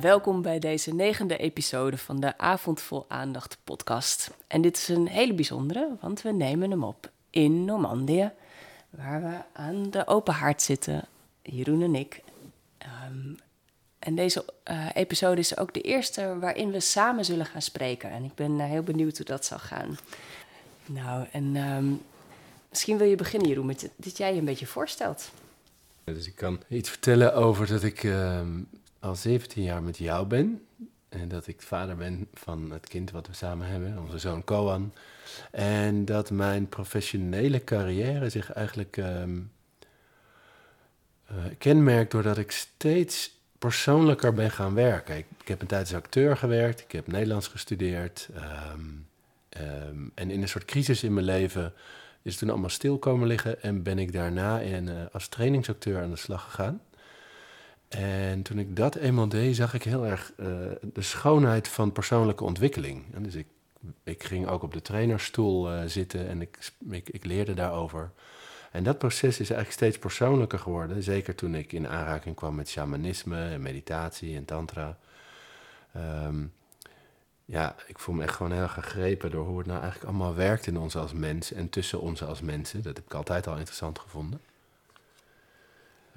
Welkom bij deze negende episode van de Avond Vol Aandacht podcast. En dit is een hele bijzondere, want we nemen hem op in Normandië, waar we aan de open haard zitten, Jeroen en ik. Ehm, en deze eh, episode is ook de eerste waarin we samen zullen gaan spreken. En ik ben eh, heel benieuwd hoe dat zal gaan. Nou, en ehm, misschien wil je beginnen, Jeroen, met dat jij je een beetje voorstelt. Dus ik kan iets vertellen over dat ik ehm, al 17 jaar met jou ben. En dat ik vader ben van het kind wat we samen hebben, onze zoon Koan. En dat mijn professionele carrière zich eigenlijk um, uh, kenmerkt doordat ik steeds persoonlijker ben gaan werken. Ik, ik, heb een tijd als acteur gewerkt, ik heb Nederlands gestudeerd. Um, um, en in een soort crisis in mijn leven is toen allemaal stil komen liggen en ben ik daarna in, uh, als trainingsacteur aan de slag gegaan. En toen ik dat eenmaal deed, zag ik heel erg uh, de schoonheid van persoonlijke ontwikkeling. En dus ik, ik ging ook op de trainerstoel uh, zitten en ik, ik, leerde daarover. En dat proces is eigenlijk steeds persoonlijker geworden. Zeker toen ik in aanraking kwam met shamanisme en meditatie en tantra. Um, ja, ik voel me echt gewoon heel gegrepen door hoe het nou eigenlijk allemaal werkt in ons als mens en tussen ons als mensen. Dat heb ik altijd al interessant gevonden.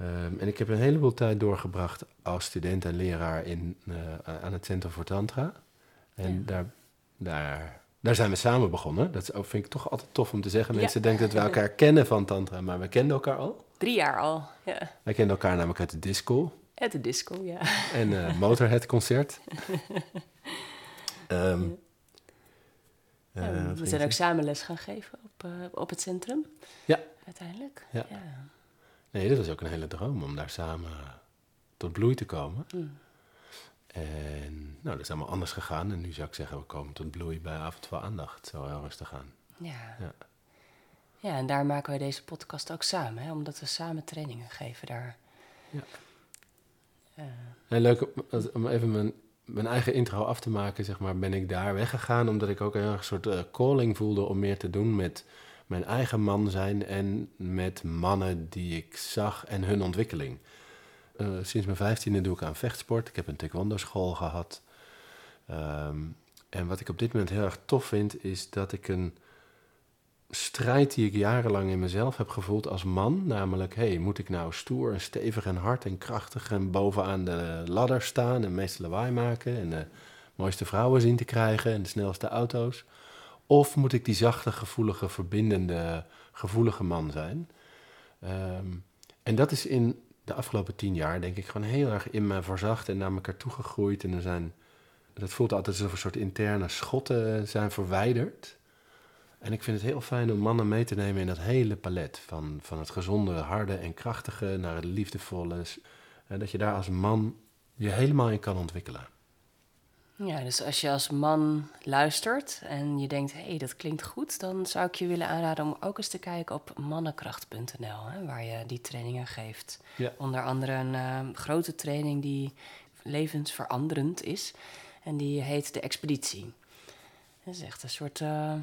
Um, en ik heb een heleboel tijd doorgebracht als student en leraar in, uh, aan het Centrum voor Tantra. En ja. daar, daar, daar zijn we samen begonnen. Dat vind ik toch altijd tof om te zeggen. Mensen ja. denken dat we elkaar kennen van Tantra, maar we kenden elkaar al. Drie jaar al, ja. Wij kenden elkaar namelijk uit de disco. Uit de disco, ja. En uh, Motorhead concert. Um, ja, uh, we zijn ook samen les gaan geven op, uh, op het centrum. Ja. Uiteindelijk. Ja. ja. Nee, dat was ook een hele droom om daar samen tot bloei te komen. Mm. En nou, dat is allemaal anders gegaan. En nu zou ik zeggen, we komen tot bloei bij Avond voor Aandacht. Zo heel rustig aan. Ja. ja. Ja, en daar maken wij deze podcast ook samen. Hè? Omdat we samen trainingen geven daar. Ja. Uh. Heel leuk om even mijn mijn eigen intro af te maken, zeg maar, ben ik daar weggegaan. Omdat ik ook een soort uh, calling voelde om meer te doen met mijn eigen man zijn en met mannen die ik zag en hun ontwikkeling. Uh, sinds mijn vijftiende doe ik aan vechtsport. Ik heb een taekwondo school gehad. Um, en wat ik op dit moment heel erg tof vind, is dat ik een strijd die ik jarenlang in mezelf heb gevoeld als man. Namelijk, hey, moet ik nou stoer en stevig en hard en krachtig en bovenaan de ladder staan en meest lawaai maken en de mooiste vrouwen zien te krijgen en de snelste auto's? Of moet ik die zachte, gevoelige, verbindende, gevoelige man zijn? Um, en dat is in de afgelopen tien jaar, denk ik, gewoon heel erg in me verzacht en naar elkaar toegegroeid. En er zijn, dat voelt altijd alsof een soort interne schotten zijn verwijderd. En ik vind het heel fijn om mannen mee te nemen in dat hele palet. Van, van het gezonde, harde en krachtige naar het liefdevolle. En dat je daar als man je helemaal in kan ontwikkelen. Ja, dus als je als man luistert en je denkt, hé, hey, dat klinkt goed, dan zou ik je willen aanraden om ook eens te kijken op mannenkracht.nl, waar je die trainingen geeft. Ja. Onder andere een uh, grote training die levensveranderend is en die heet de Expeditie. Dat is echt een soort uh,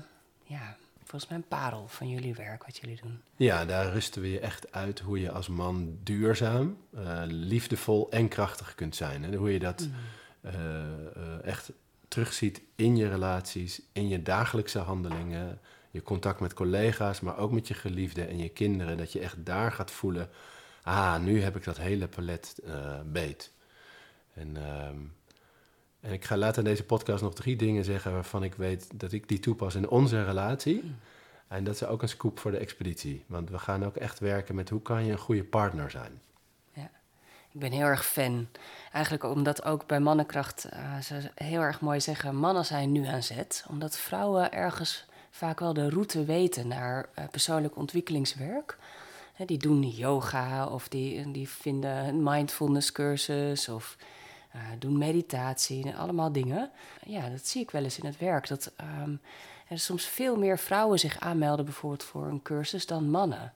ja, volgens mij een parel van jullie werk, wat jullie doen. Ja, daar rusten we je echt uit hoe je als man duurzaam, uh, liefdevol en krachtig kunt zijn. En hoe je dat mm. Uh, uh, echt terugziet in je relaties, in je dagelijkse handelingen, je contact met collega's, maar ook met je geliefden en je kinderen. Dat je echt daar gaat voelen, ah, nu heb ik dat hele palet beet. En... ehm en ik ga later in deze podcast nog drie dingen zeggen waarvan ik weet dat ik die toepas in onze relatie. Mm. En dat is ook een scoop voor de expeditie. Want we gaan ook echt werken met hoe kan je een goede partner zijn. Ik ben heel erg fan. Eigenlijk omdat ook bij mannenkracht uh, ze heel erg mooi zeggen... mannen zijn nu aan zet. Omdat vrouwen ergens vaak wel de route weten naar uh, persoonlijk ontwikkelingswerk. Die doen yoga of die, die vinden een mindfulness cursus... of uh, doen meditatie, allemaal dingen. Ja, dat zie ik wel eens in het werk. Dat um, er soms veel meer vrouwen zich aanmelden bijvoorbeeld voor een cursus dan mannen.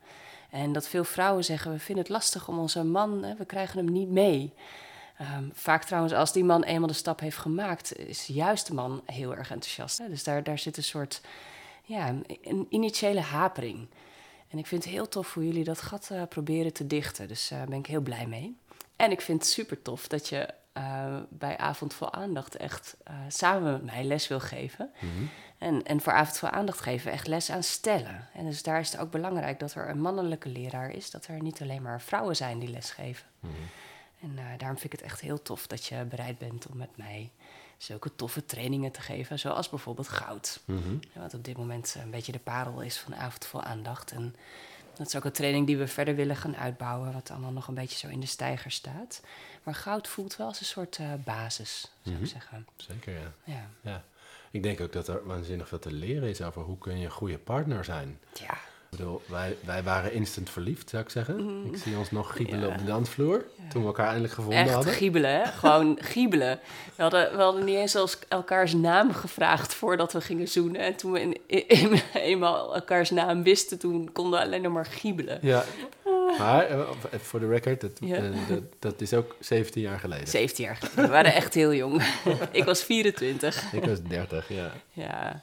En dat veel vrouwen zeggen, we vinden het lastig om onze man, hè, we krijgen hem niet mee. Um, vaak trouwens, als die man eenmaal de stap heeft gemaakt, is juist de man heel erg enthousiast. Hè? Dus daar, daar zit een soort ja, een initiële hapering. En ik vind het heel tof hoe jullie dat gat uh, proberen te dichten. Dus daar uh, ben ik heel blij mee. En ik vind het super tof dat je uh, bij Avond voor Aandacht echt samen met mij les wil geven. Mhm. En, en voor Avond voor Aandacht geven echt les aan stellen. En dus daar is het ook belangrijk dat er een mannelijke leraar is. Dat er niet alleen maar vrouwen zijn die les geven. Mhm. En uh, daarom vind ik het echt heel tof dat je bereid bent om met mij zulke toffe trainingen te geven. Zoals bijvoorbeeld goud. Mhm. Wat op dit moment een beetje de parel is van Avond voor Aandacht. En dat is ook een training die we verder willen gaan uitbouwen, wat allemaal nog een beetje zo in de stijger staat. Maar goud voelt wel als een soort uh, basis, zou Mhm. ik zeggen. Zeker, ja. Ja. ja. Ik denk ook dat er waanzinnig veel te leren is over hoe kun je een goede partner zijn. ja. Ik bedoel, wij, wij waren instant verliefd, zou ik zeggen. Ik zie ons nog giebelen Mhm. Ja. op de dansvloer, toen we elkaar eindelijk gevonden Echt hadden. giebelen, hè? Gewoon giebelen. We hadden, we hadden niet eens als elkaars naam gevraagd voordat we gingen zoenen. En toen we in, in- eenmaal elkaars naam wisten, toen konden we alleen nog maar giebelen. Ja, maar eh, voor de record, dat, Ja. eh, dat, dat is ook 17 jaar geleden. 17 jaar geleden. We waren echt heel jong. ik was 24. Ik was 30, ja. Ja.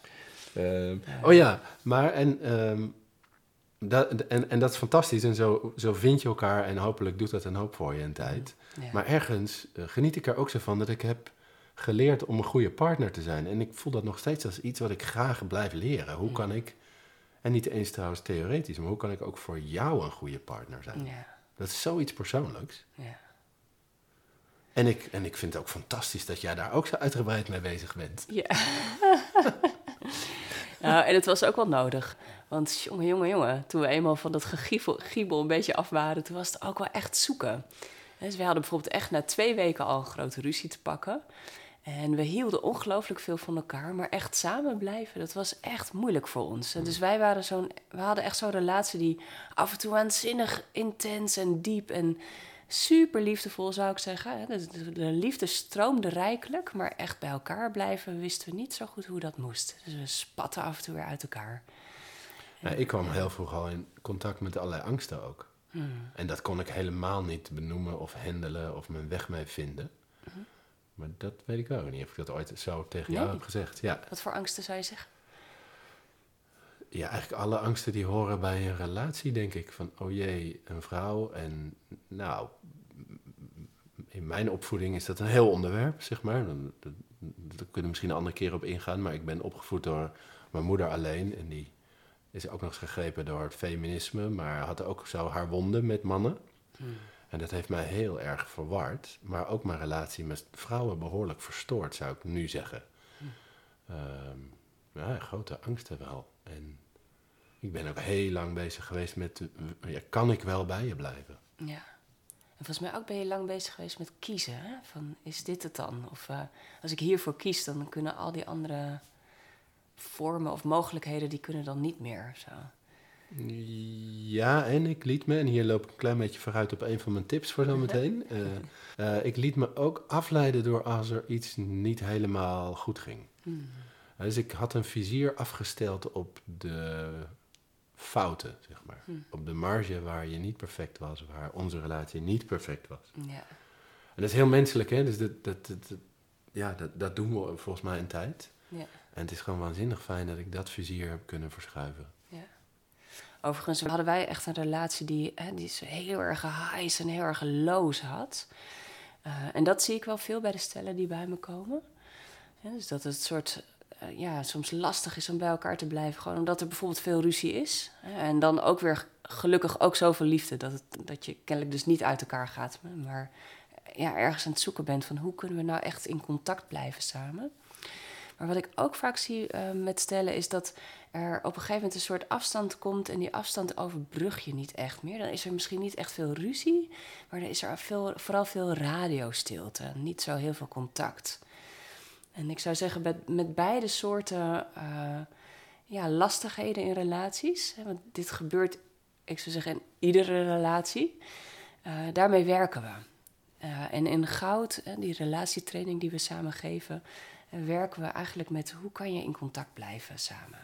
Ehm, oh ja, maar en, ehm, dat, en, en dat is fantastisch en zo, zo vind je elkaar en hopelijk doet dat een hoop voor je een tijd. ja. Maar ergens eh, geniet ik er ook zo van dat ik heb geleerd om een goede partner te zijn. En ik voel dat nog steeds als iets wat ik graag blijf leren. Hoe kan ik, en niet eens trouwens theoretisch, maar hoe kan ik ook voor jou een goede partner zijn? ja. Dat is zoiets persoonlijks. ja. En ik, en ik vind het ook fantastisch dat jij daar ook zo uitgebreid mee bezig bent. Ja. nou, en het was ook wel nodig. Want jongen, jongen, jongen, toen we eenmaal van dat gegiebel giebel een beetje af waren, toen was het ook wel echt zoeken. Dus we hadden bijvoorbeeld echt na twee weken al een grote ruzie te pakken. En we hielden ongelooflijk veel van elkaar, maar echt samen blijven, dat was echt moeilijk voor ons. En dus wij waren zo'n, we hadden echt zo'n relatie die af en toe waanzinnig intens en diep en super liefdevol zou ik zeggen. De, de, de liefde stroomde rijkelijk, maar echt bij elkaar blijven wisten we niet zo goed hoe dat moest. Dus we spatten af en toe weer uit elkaar. Nou, ik kwam heel vroeg al in contact met allerlei angsten ook. En dat kon ik helemaal niet benoemen of handelen of mijn weg mee vinden. Maar dat weet ik wel niet of ik dat ooit zo tegen jou Nee. heb gezegd. Ja, Wat voor angsten zou je zeggen? ja, eigenlijk alle angsten die horen bij een relatie, denk ik. Van, oh jee, een vrouw. En nou, in mijn opvoeding is dat een heel onderwerp, zeg maar. Dan- dat- Daar kunnen we misschien een andere keer op ingaan. Maar ik ben opgevoed door mijn moeder alleen. En die is ook nog eens gegrepen door het feminisme. Maar had ook zo haar wonden met mannen. En dat heeft mij heel erg verward. Maar ook mijn relatie met vrouwen behoorlijk verstoord, zou ik nu zeggen. Ehm, ja, grote angsten wel. En ik ben ook heel lang bezig geweest met... ja, kan ik wel bij je blijven? Ja. En volgens mij ook ben je lang bezig geweest met kiezen. Hè? Van, is dit het dan? Of eh, als ik hiervoor kies, dan kunnen al die andere vormen of mogelijkheden, die kunnen dan niet meer. Zo. Ja, en ik liet me, en hier loop ik een klein beetje vooruit op een van mijn tips voor zometeen. Eh, ik liet me ook afleiden door als er iets niet helemaal goed ging. Hmm. Uh, Dus ik had een vizier afgesteld op de fouten, zeg maar. Hmm. Op de marge waar je niet perfect was, waar onze relatie niet perfect was. Ja. En dat is heel menselijk, hè? Dus dat, dat, dat, dat- ja, dat, dat doen we volgens mij een tijd. Ja. En het is gewoon waanzinnig fijn dat ik dat vizier heb kunnen verschuiven. Overigens hadden wij echt een relatie die, hè, die zo heel erg highs en heel erg lows had. Eh, en dat zie ik wel veel bij de stellen die bij me komen. Dus dat het soort, eh, ja, soms lastig is om bij elkaar te blijven. Gewoon omdat er bijvoorbeeld veel ruzie is. En dan ook weer gelukkig ook zoveel liefde. Dat, het, dat je kennelijk dus niet uit elkaar gaat. Maar ja, ergens aan het zoeken bent van hoe kunnen we nou echt in contact blijven samen. Maar wat ik ook vaak zie eh, met stellen is dat er op een gegeven moment een soort afstand komt en die afstand overbrug je niet echt meer. Dan is er misschien niet echt veel ruzie, maar dan is er vooral veel radiostilte, niet zo heel veel contact. En ik zou zeggen, met, met beide soorten eh, ja, lastigheden in relaties, hè, want dit gebeurt, ik zou zeggen, in iedere relatie, eh, daarmee werken we. En in goud, die relatietraining die we samen geven, eh, werken we eigenlijk met hoe kan je in contact blijven samen.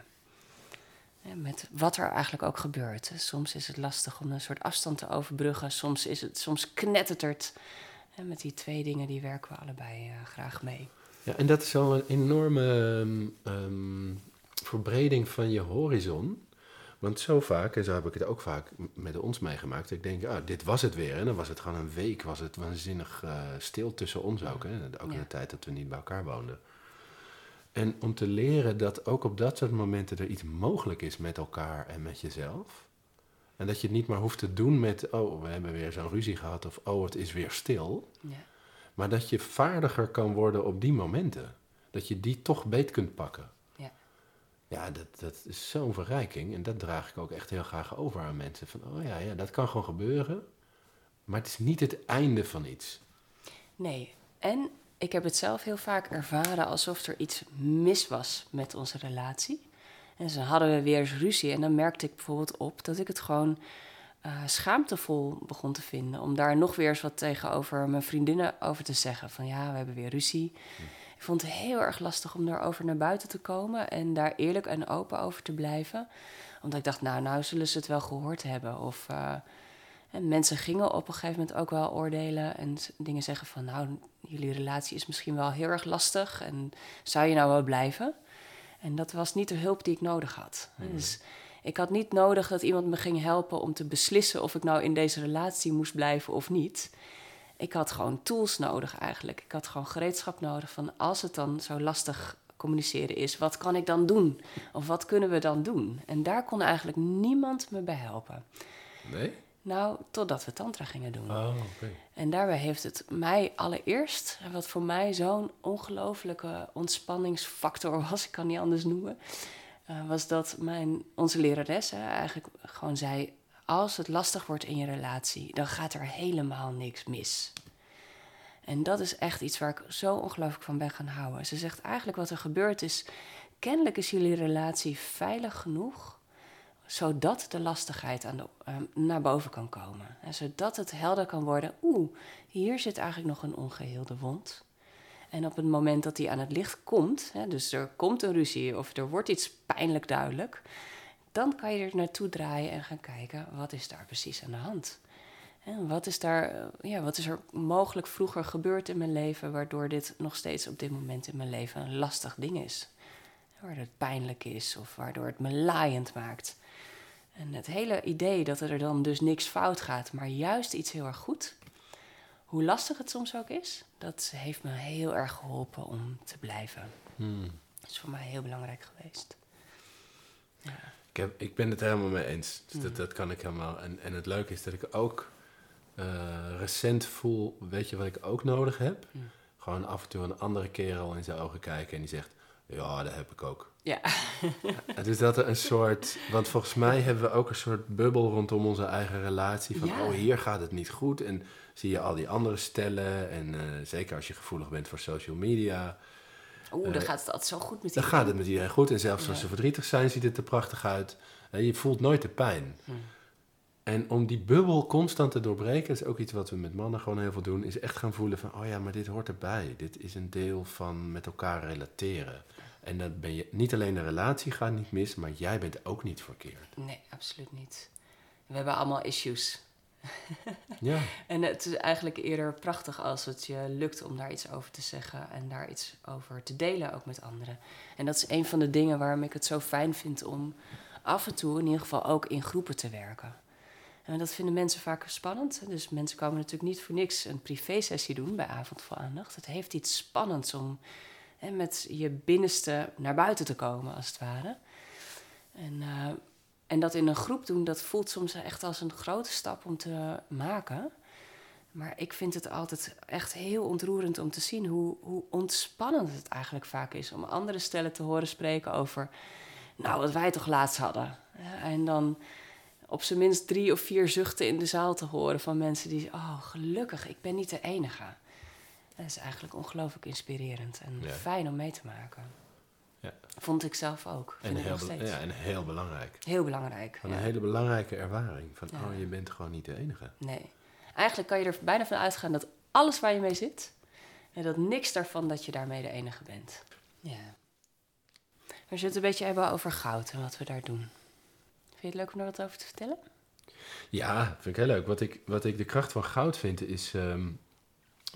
Eh, Met wat er eigenlijk ook gebeurt. Soms is het lastig om een soort afstand te overbruggen. Soms, is het, soms knettert. En met die twee dingen die werken we allebei eh, graag mee. Ja, en dat is wel een enorme ehm, ehm, verbreding van je horizon. Want zo vaak, en zo heb ik het ook vaak met ons meegemaakt, ik denk, ah, dit was het weer. En dan was het gewoon een week, was het waanzinnig uh, stil tussen ons ook. Hè? Ook in de tijd dat we niet bij elkaar woonden. En om te leren dat ook op dat soort momenten er iets mogelijk is met elkaar en met jezelf. En dat je het niet maar hoeft te doen met, oh, we hebben weer zo'n ruzie gehad of oh, het is weer stil. Ja. Maar dat je vaardiger kan worden op die momenten. Dat je die toch beet kunt pakken. Ja, ja dat, dat is zo'n verrijking. En dat draag ik ook echt heel graag over aan mensen. Van, oh ja, ja, dat kan gewoon gebeuren. Maar het is niet het einde van iets. Nee, en ik heb het zelf heel vaak ervaren alsof er iets mis was met onze relatie. En zo hadden we weer eens ruzie. En dan merkte ik bijvoorbeeld op dat ik het gewoon uh, schaamtevol begon te vinden. Om daar nog weer eens wat tegenover mijn vriendinnen over te zeggen. Van ja, we hebben weer ruzie. Ik vond het heel erg lastig om daarover naar buiten te komen. En daar eerlijk en open over te blijven. Omdat ik dacht, nou, nou zullen ze het wel gehoord hebben. Of... Uh, en mensen gingen op een gegeven moment ook wel oordelen en dingen zeggen van, nou, jullie relatie is misschien wel heel erg lastig en zou je nou wel blijven? En dat was niet de hulp die ik nodig had. Hmm. Dus ik had niet nodig dat iemand me ging helpen om te beslissen of ik nou in deze relatie moest blijven of niet. Ik had gewoon tools nodig eigenlijk. Ik had gewoon gereedschap nodig van als het dan zo lastig communiceren is, wat kan ik dan doen? Of wat kunnen we dan doen? En daar kon eigenlijk niemand me bij helpen. Nee? Nou, totdat we tantra gingen doen. Oh, En daarbij heeft het mij allereerst, wat voor mij zo'n ongelofelijke ontspanningsfactor was, ik kan niet anders noemen, uh, was dat mijn, onze lerares eigenlijk gewoon zei: als het lastig wordt in je relatie, dan gaat er helemaal niks mis. En dat is echt iets waar ik zo ongelooflijk van ben gaan houden. Ze zegt eigenlijk wat er gebeurt is, kennelijk is jullie relatie veilig genoeg zodat de lastigheid aan de, ehm, naar boven kan komen. En zodat het helder kan worden, oeh, hier zit eigenlijk nog een ongeheelde wond. En op het moment dat die aan het licht komt, hè, dus er komt een ruzie of er wordt iets pijnlijk duidelijk, dan kan je er naartoe draaien en gaan kijken, wat is daar precies aan de hand? En wat is, daar, eh, ja, wat is er mogelijk vroeger gebeurd in mijn leven, waardoor dit nog steeds op dit moment in mijn leven een lastig ding is? Waardoor het pijnlijk is of waardoor het me laaiend maakt. En het hele idee dat er dan dus niks fout gaat, maar juist iets heel erg goed, hoe lastig het soms ook is, dat heeft me heel erg geholpen om te blijven. Hmm. Dat is voor mij heel belangrijk geweest. Ja. Ik, heb, ik ben het helemaal mee eens. Dus dat, hmm. dat kan ik helemaal. En, en het leuke is dat ik ook uh, recent voel, weet je wat ik ook nodig heb? Hmm. Gewoon af en toe een andere kerel in zijn ogen kijken en die zegt, ja, dat heb ik ook. Ja. dus dat er een soort. Want volgens mij hebben we ook een soort bubbel rondom onze eigen relatie. Van oh, hier gaat het niet goed. En zie je al die andere stellen. En uh, zeker als je gevoelig bent voor social media. Oeh, dan uh, gaat het altijd zo goed met iedereen. Dan gaat het met iedereen goed. En zelfs als ze verdrietig zijn, ziet het er prachtig uit. Uh, je voelt nooit de pijn. Hm. En om die bubbel constant te doorbreken, is ook iets wat we met mannen gewoon heel veel doen, is echt gaan voelen van, oh ja, maar dit hoort erbij. Dit is een deel van met elkaar relateren. En dan ben je niet alleen de relatie gaat niet mis, maar jij bent ook niet verkeerd. Nee, absoluut niet. We hebben allemaal issues. ja. En het is eigenlijk eerder prachtig als het je lukt om daar iets over te zeggen en daar iets over te delen, ook met anderen. En dat is een van de dingen waarom ik het zo fijn vind om af en toe in ieder geval ook in groepen te werken. En dat vinden mensen vaak spannend. Dus mensen komen natuurlijk niet voor niks een privé-sessie doen bij Avond voor Aandacht. Het heeft iets spannends om hè, met je binnenste naar buiten te komen, als het ware. En, uh, en dat in een groep doen, dat voelt soms echt als een grote stap om te maken. Maar ik vind het altijd echt heel ontroerend om te zien hoe, hoe ontspannend het eigenlijk vaak is om andere stellen te horen spreken over, nou, wat wij toch laatst hadden. En dan op zijn minst drie of vier zuchten in de zaal te horen van mensen die, oh, gelukkig, ik ben niet de enige. Dat is eigenlijk ongelooflijk inspirerend en fijn om mee te maken. Ja. Vond ik zelf ook. En heel, ja, en heel belangrijk. Heel belangrijk. Van een hele belangrijke ervaring. Van, oh, je bent gewoon niet de enige. Nee. Eigenlijk kan je er bijna van uitgaan dat alles waar je mee zit... en dat niks daarvan dat je daarmee de enige bent. Ja. We zullen het een beetje hebben over goud en wat we daar doen. Vind je het leuk om er wat over te vertellen? Ja, vind ik heel leuk. Wat ik, wat ik de kracht van goud vind, is ehm,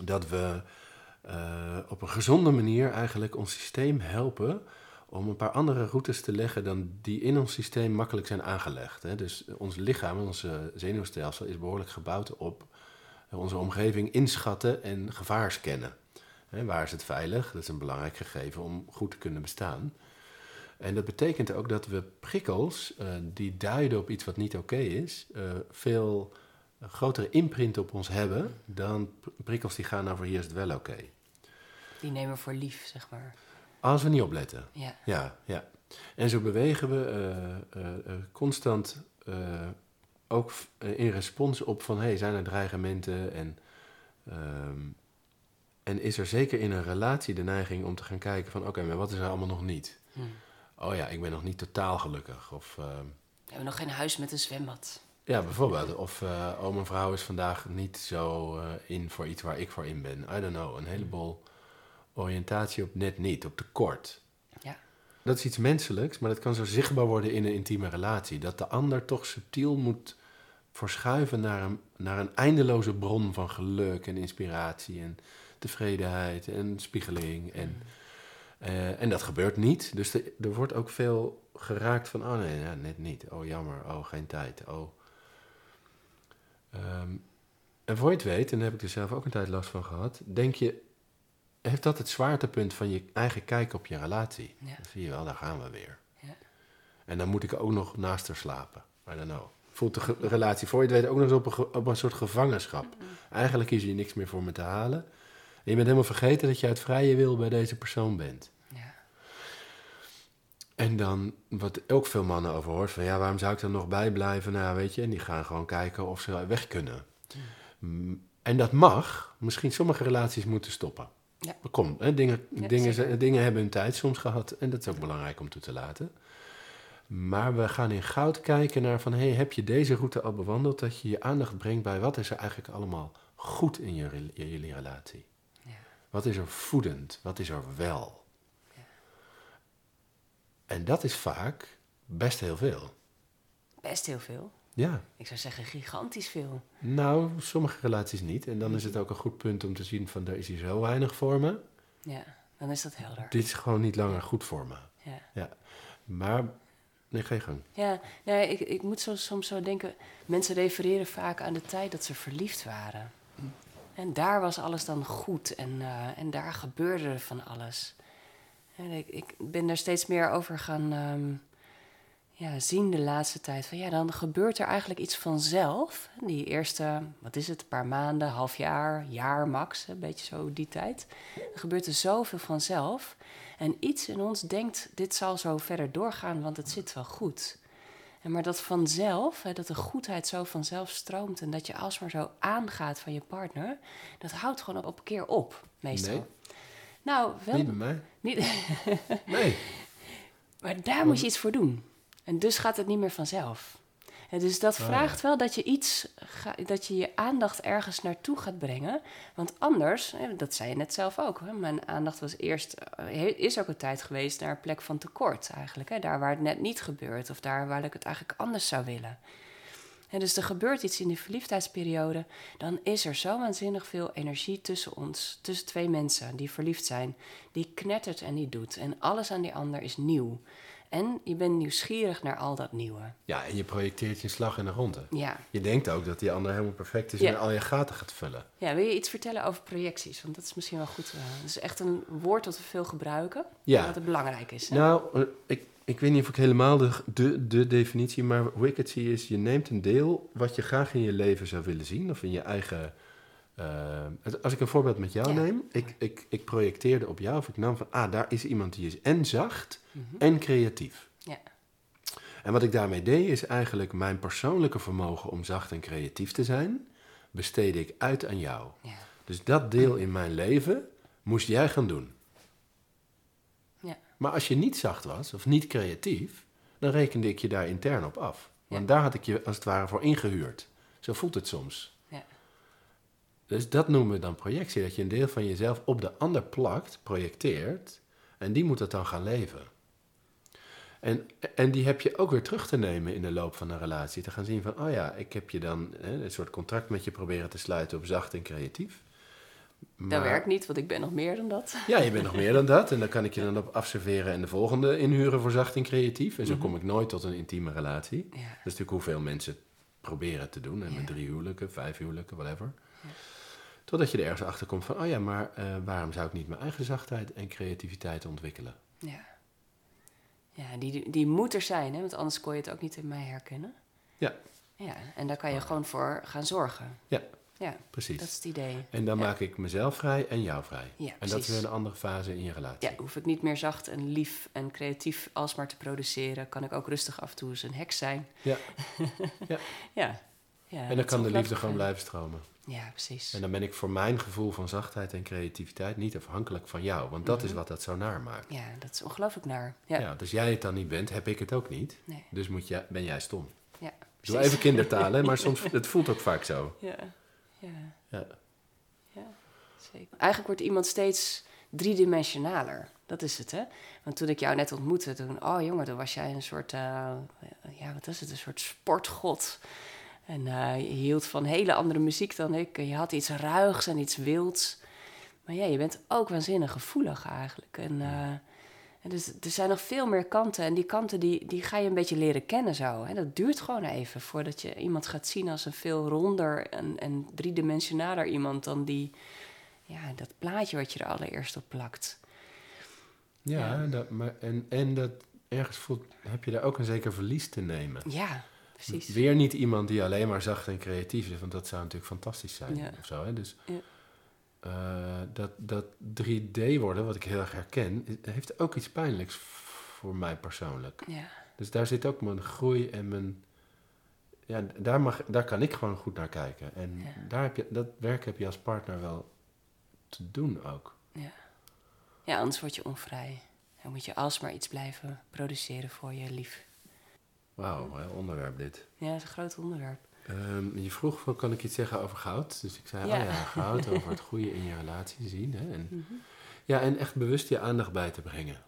dat we uh, op een gezonde manier eigenlijk ons systeem helpen om een paar andere routes te leggen dan die in ons systeem makkelijk zijn aangelegd. Hè. Dus ons lichaam, onze zenuwstelsel is behoorlijk gebouwd op onze omgeving inschatten en gevaar scannen. waar is het veilig? Dat is een belangrijk gegeven om goed te kunnen bestaan. En dat betekent ook dat we prikkels uh, die duiden op iets wat niet oké is, uh, veel grotere imprint op ons hebben dan prikkels die gaan over hier is het wel oké. Die nemen we voor lief, zeg maar. Als we niet opletten. Ja. Ja, ja. En zo bewegen we uh, constant ook in respons op van, hey, zijn er dreigementen en... Ehm, en is er zeker in een relatie de neiging om te gaan kijken van... oké, maar wat is er allemaal nog niet? Hmm. Oh ja, ik ben nog niet totaal gelukkig. Of, uh, we hebben nog geen huis met een zwembad. Ja, bijvoorbeeld. Of, uh, oh, mijn vrouw is vandaag niet zo uh, in voor iets waar ik voor in ben. I don't know. Een heleboel oriëntatie op net niet, op tekort. Ja. Dat is iets menselijks, maar dat kan zo zichtbaar worden in een intieme relatie. Dat de ander toch subtiel moet verschuiven naar een, naar een eindeloze bron van geluk en inspiratie en tevredenheid en spiegeling. En, uh, en dat gebeurt niet. Dus er, er wordt ook veel geraakt van, oh nee, net niet. Oh jammer, oh geen tijd, oh. Um, en voor je het weet, en daar heb ik er zelf ook een tijd last van gehad, denk je, heeft dat het zwaartepunt van je eigen kijk op je relatie? Ja. Dan zie je wel, daar gaan we weer. Ja. En dan moet ik ook nog naast haar slapen. I don't know. Voelt de relatie voor je het weet ook nog eens op een, op een soort gevangenschap. Eigenlijk is hier niks meer voor me te halen. En je bent helemaal vergeten dat je uit vrije wil bij deze persoon bent. Ja. En dan, wat ook veel mannen over hoort, van ja, waarom zou ik dan nog bijblijven? Nou, weet je, en die gaan gewoon kijken of ze weg kunnen. En dat mag. Misschien sommige relaties moeten stoppen. Ja. Kom, hè, dingen, dingen, dingen hebben hun tijd soms gehad en dat is ook belangrijk om toe te laten. Maar we gaan in goud kijken naar van, hey, heb je deze route al bewandeld? Dat je je aandacht brengt bij wat is er eigenlijk allemaal goed in je, jullie relatie? Wat is er voedend? Wat is er wel? Ja. En dat is vaak best heel veel. Best heel veel? Ja. Ik zou zeggen gigantisch veel. Nou, sommige relaties niet. En dan is het ook een goed punt om te zien van, er is hier zo weinig voor me. Ja, dan is dat helder. Dit is gewoon niet langer goed voor me. Ja. ja. Maar Nee, geen gang. Ja, nee, ik, ik moet zo, soms zo denken... Mensen refereren vaak aan de tijd dat ze verliefd waren. En daar was alles dan goed en, uh, en daar gebeurde van alles. Ik, ik ben er steeds meer over gaan um, ja, zien de laatste tijd. Van ja, dan gebeurt er eigenlijk iets vanzelf. Die eerste, wat is het, paar maanden, half jaar, jaar max, een beetje zo die tijd. Er gebeurt er zoveel vanzelf. En iets in ons denkt, dit zal zo verder doorgaan, want het zit wel goed. En maar dat vanzelf, hè, dat de goedheid zo vanzelf stroomt en dat je alsmaar zo aangaat van je partner, dat houdt gewoon op een keer op, meestal. Nee. Nou, wel. Niet bij mij. Niet nee. Maar daar moet je iets voor doen. En dus gaat het niet meer vanzelf. Dus dat oh, vraagt wel dat je iets, dat je je aandacht ergens naartoe gaat brengen. Want anders, dat zei je net zelf ook, mijn aandacht was eerst, eh, is ook een tijd geweest naar een plek van tekort eigenlijk. Daar waar het net niet gebeurt of daar waar ik het eigenlijk anders zou willen. En dus er gebeurt iets in die verliefdheidsperiode, dan is er zo waanzinnig veel energie tussen ons, tussen twee mensen die verliefd zijn, die knettert en die doet. En alles aan die ander is nieuw. En je bent nieuwsgierig naar al dat nieuwe. Ja, en je projecteert je slag in de ronde. Ja. Je denkt ook dat die ander helemaal perfect is en al je gaten gaat vullen. Ja, wil je iets vertellen over projecties? Want dat is misschien wel goed. Uh, dat is echt een woord dat we veel gebruiken. Ja. Dat het belangrijk is. Hè? Nou, eh, ik, ik weet niet of ik helemaal de, de, de definitie, maar hoe ik het zie is... je neemt een deel wat je graag in je leven zou willen zien... of in je eigen uh, als ik een voorbeeld met jou neem, ik, ik, ik projecteerde op jou of ik nam van, ah, daar is iemand die is en zacht mm -hmm. en creatief. Ja. En wat ik daarmee deed, is eigenlijk mijn persoonlijke vermogen om zacht en creatief te zijn, besteedde ik uit aan jou. Ja. Dus dat deel in mijn leven moest jij gaan doen. Ja. Maar als je niet zacht was of niet creatief, dan rekende ik je daar intern op af. Want daar had ik je als het ware voor ingehuurd. Zo voelt het soms. Dus dat noemen we dan projectie. Dat je een deel van jezelf op de ander plakt, projecteert. En die moet het dan gaan leven. En, en die heb je ook weer terug te nemen in de loop van een relatie. Te gaan zien van, oh ja, ik heb je dan hè, een soort contract met je proberen te sluiten op zacht en creatief. dat werkt niet, want ik ben nog meer dan dat. Ja, je bent nog meer dan dat. En dan kan ik je dan op afserveren en de volgende inhuren voor zacht en creatief. En zo Mhm. kom ik nooit tot een intieme relatie. Ja. Dat is natuurlijk hoeveel mensen proberen te doen. En met drie huwelijken, vijf huwelijken, whatever. Totdat je er ergens achter komt van, oh ja, maar eh, waarom zou ik niet mijn eigen zachtheid en creativiteit ontwikkelen? Ja, ja die, die moet er zijn, hè? want anders kon je het ook niet in mij herkennen. Ja. Ja, en daar kan je gewoon voor gaan zorgen. Ja. Ja, Precies. dat is het idee. En dan Ja. maak ik mezelf vrij en jou vrij. Ja, en dat is weer een andere fase in je relatie. Ja, hoef ik niet meer zacht en lief en creatief alsmaar te produceren. Kan ik ook rustig af en toe eens een heks zijn. Ja. ja. ja. en dat dan kan de liefde gewoon blijven stromen. Ja, precies. En dan ben ik voor mijn gevoel van zachtheid en creativiteit niet afhankelijk van jou. Want dat is Mhm. wat dat zo naar maakt. Ja, dat is ongelooflijk naar. Ja, Ja. als jij het dan niet bent, heb ik het ook niet. nee. Dus moet jij, ben jij stom. Ja, Doe precies. even kindertaal, hè, maar soms het voelt ook vaak zo. Ja, ja, Ja. ja, zeker. Eigenlijk wordt iemand steeds driedimensionaler. Dat is het, hè? Want toen ik jou net ontmoette, toen... Oh jongen, toen was jij een soort... eh, ja, wat is het? Een soort sportgod. En je hield van hele andere muziek dan ik. Je had iets ruigs en iets wilds. Maar ja, je bent ook waanzinnig gevoelig eigenlijk. En, eh, en dus er zijn nog veel meer kanten. En die kanten die, die ga je een beetje leren kennen zo. Hè? Dat duurt gewoon even voordat je iemand gaat zien als een veel ronder en, en driedimensionaler iemand dan die, ja, dat plaatje wat je er allereerst op plakt. Ja, Ja. Dat, maar, en, en dat ergens voelt, heb je daar ook een zeker verlies te nemen. Ja, precies. Weer niet iemand die alleen maar zacht en creatief is, want dat zou natuurlijk fantastisch zijn. Ja. Of zo, hè? Dus Ja. eh, dat, dat 3D worden, wat ik heel erg herken, heeft ook iets pijnlijks voor mij persoonlijk. Ja, Dus daar zit ook mijn groei en mijn. Ja, daar, mag, daar kan ik gewoon goed naar kijken. En Ja. daar heb je, dat werk heb je als partner wel te doen ook. ja. ja, anders word je onvrij. Dan moet je alsmaar iets blijven produceren voor je lief. Wauw, onderwerp dit. Ja, dat is een groot onderwerp. Ehm, je vroeg van, kan ik iets zeggen over goud? Dus ik zei, Ja. oh ja, goud, over het goede in je relatie zien. Hè? En, Mhm. ja, en echt bewust je aandacht bij te brengen.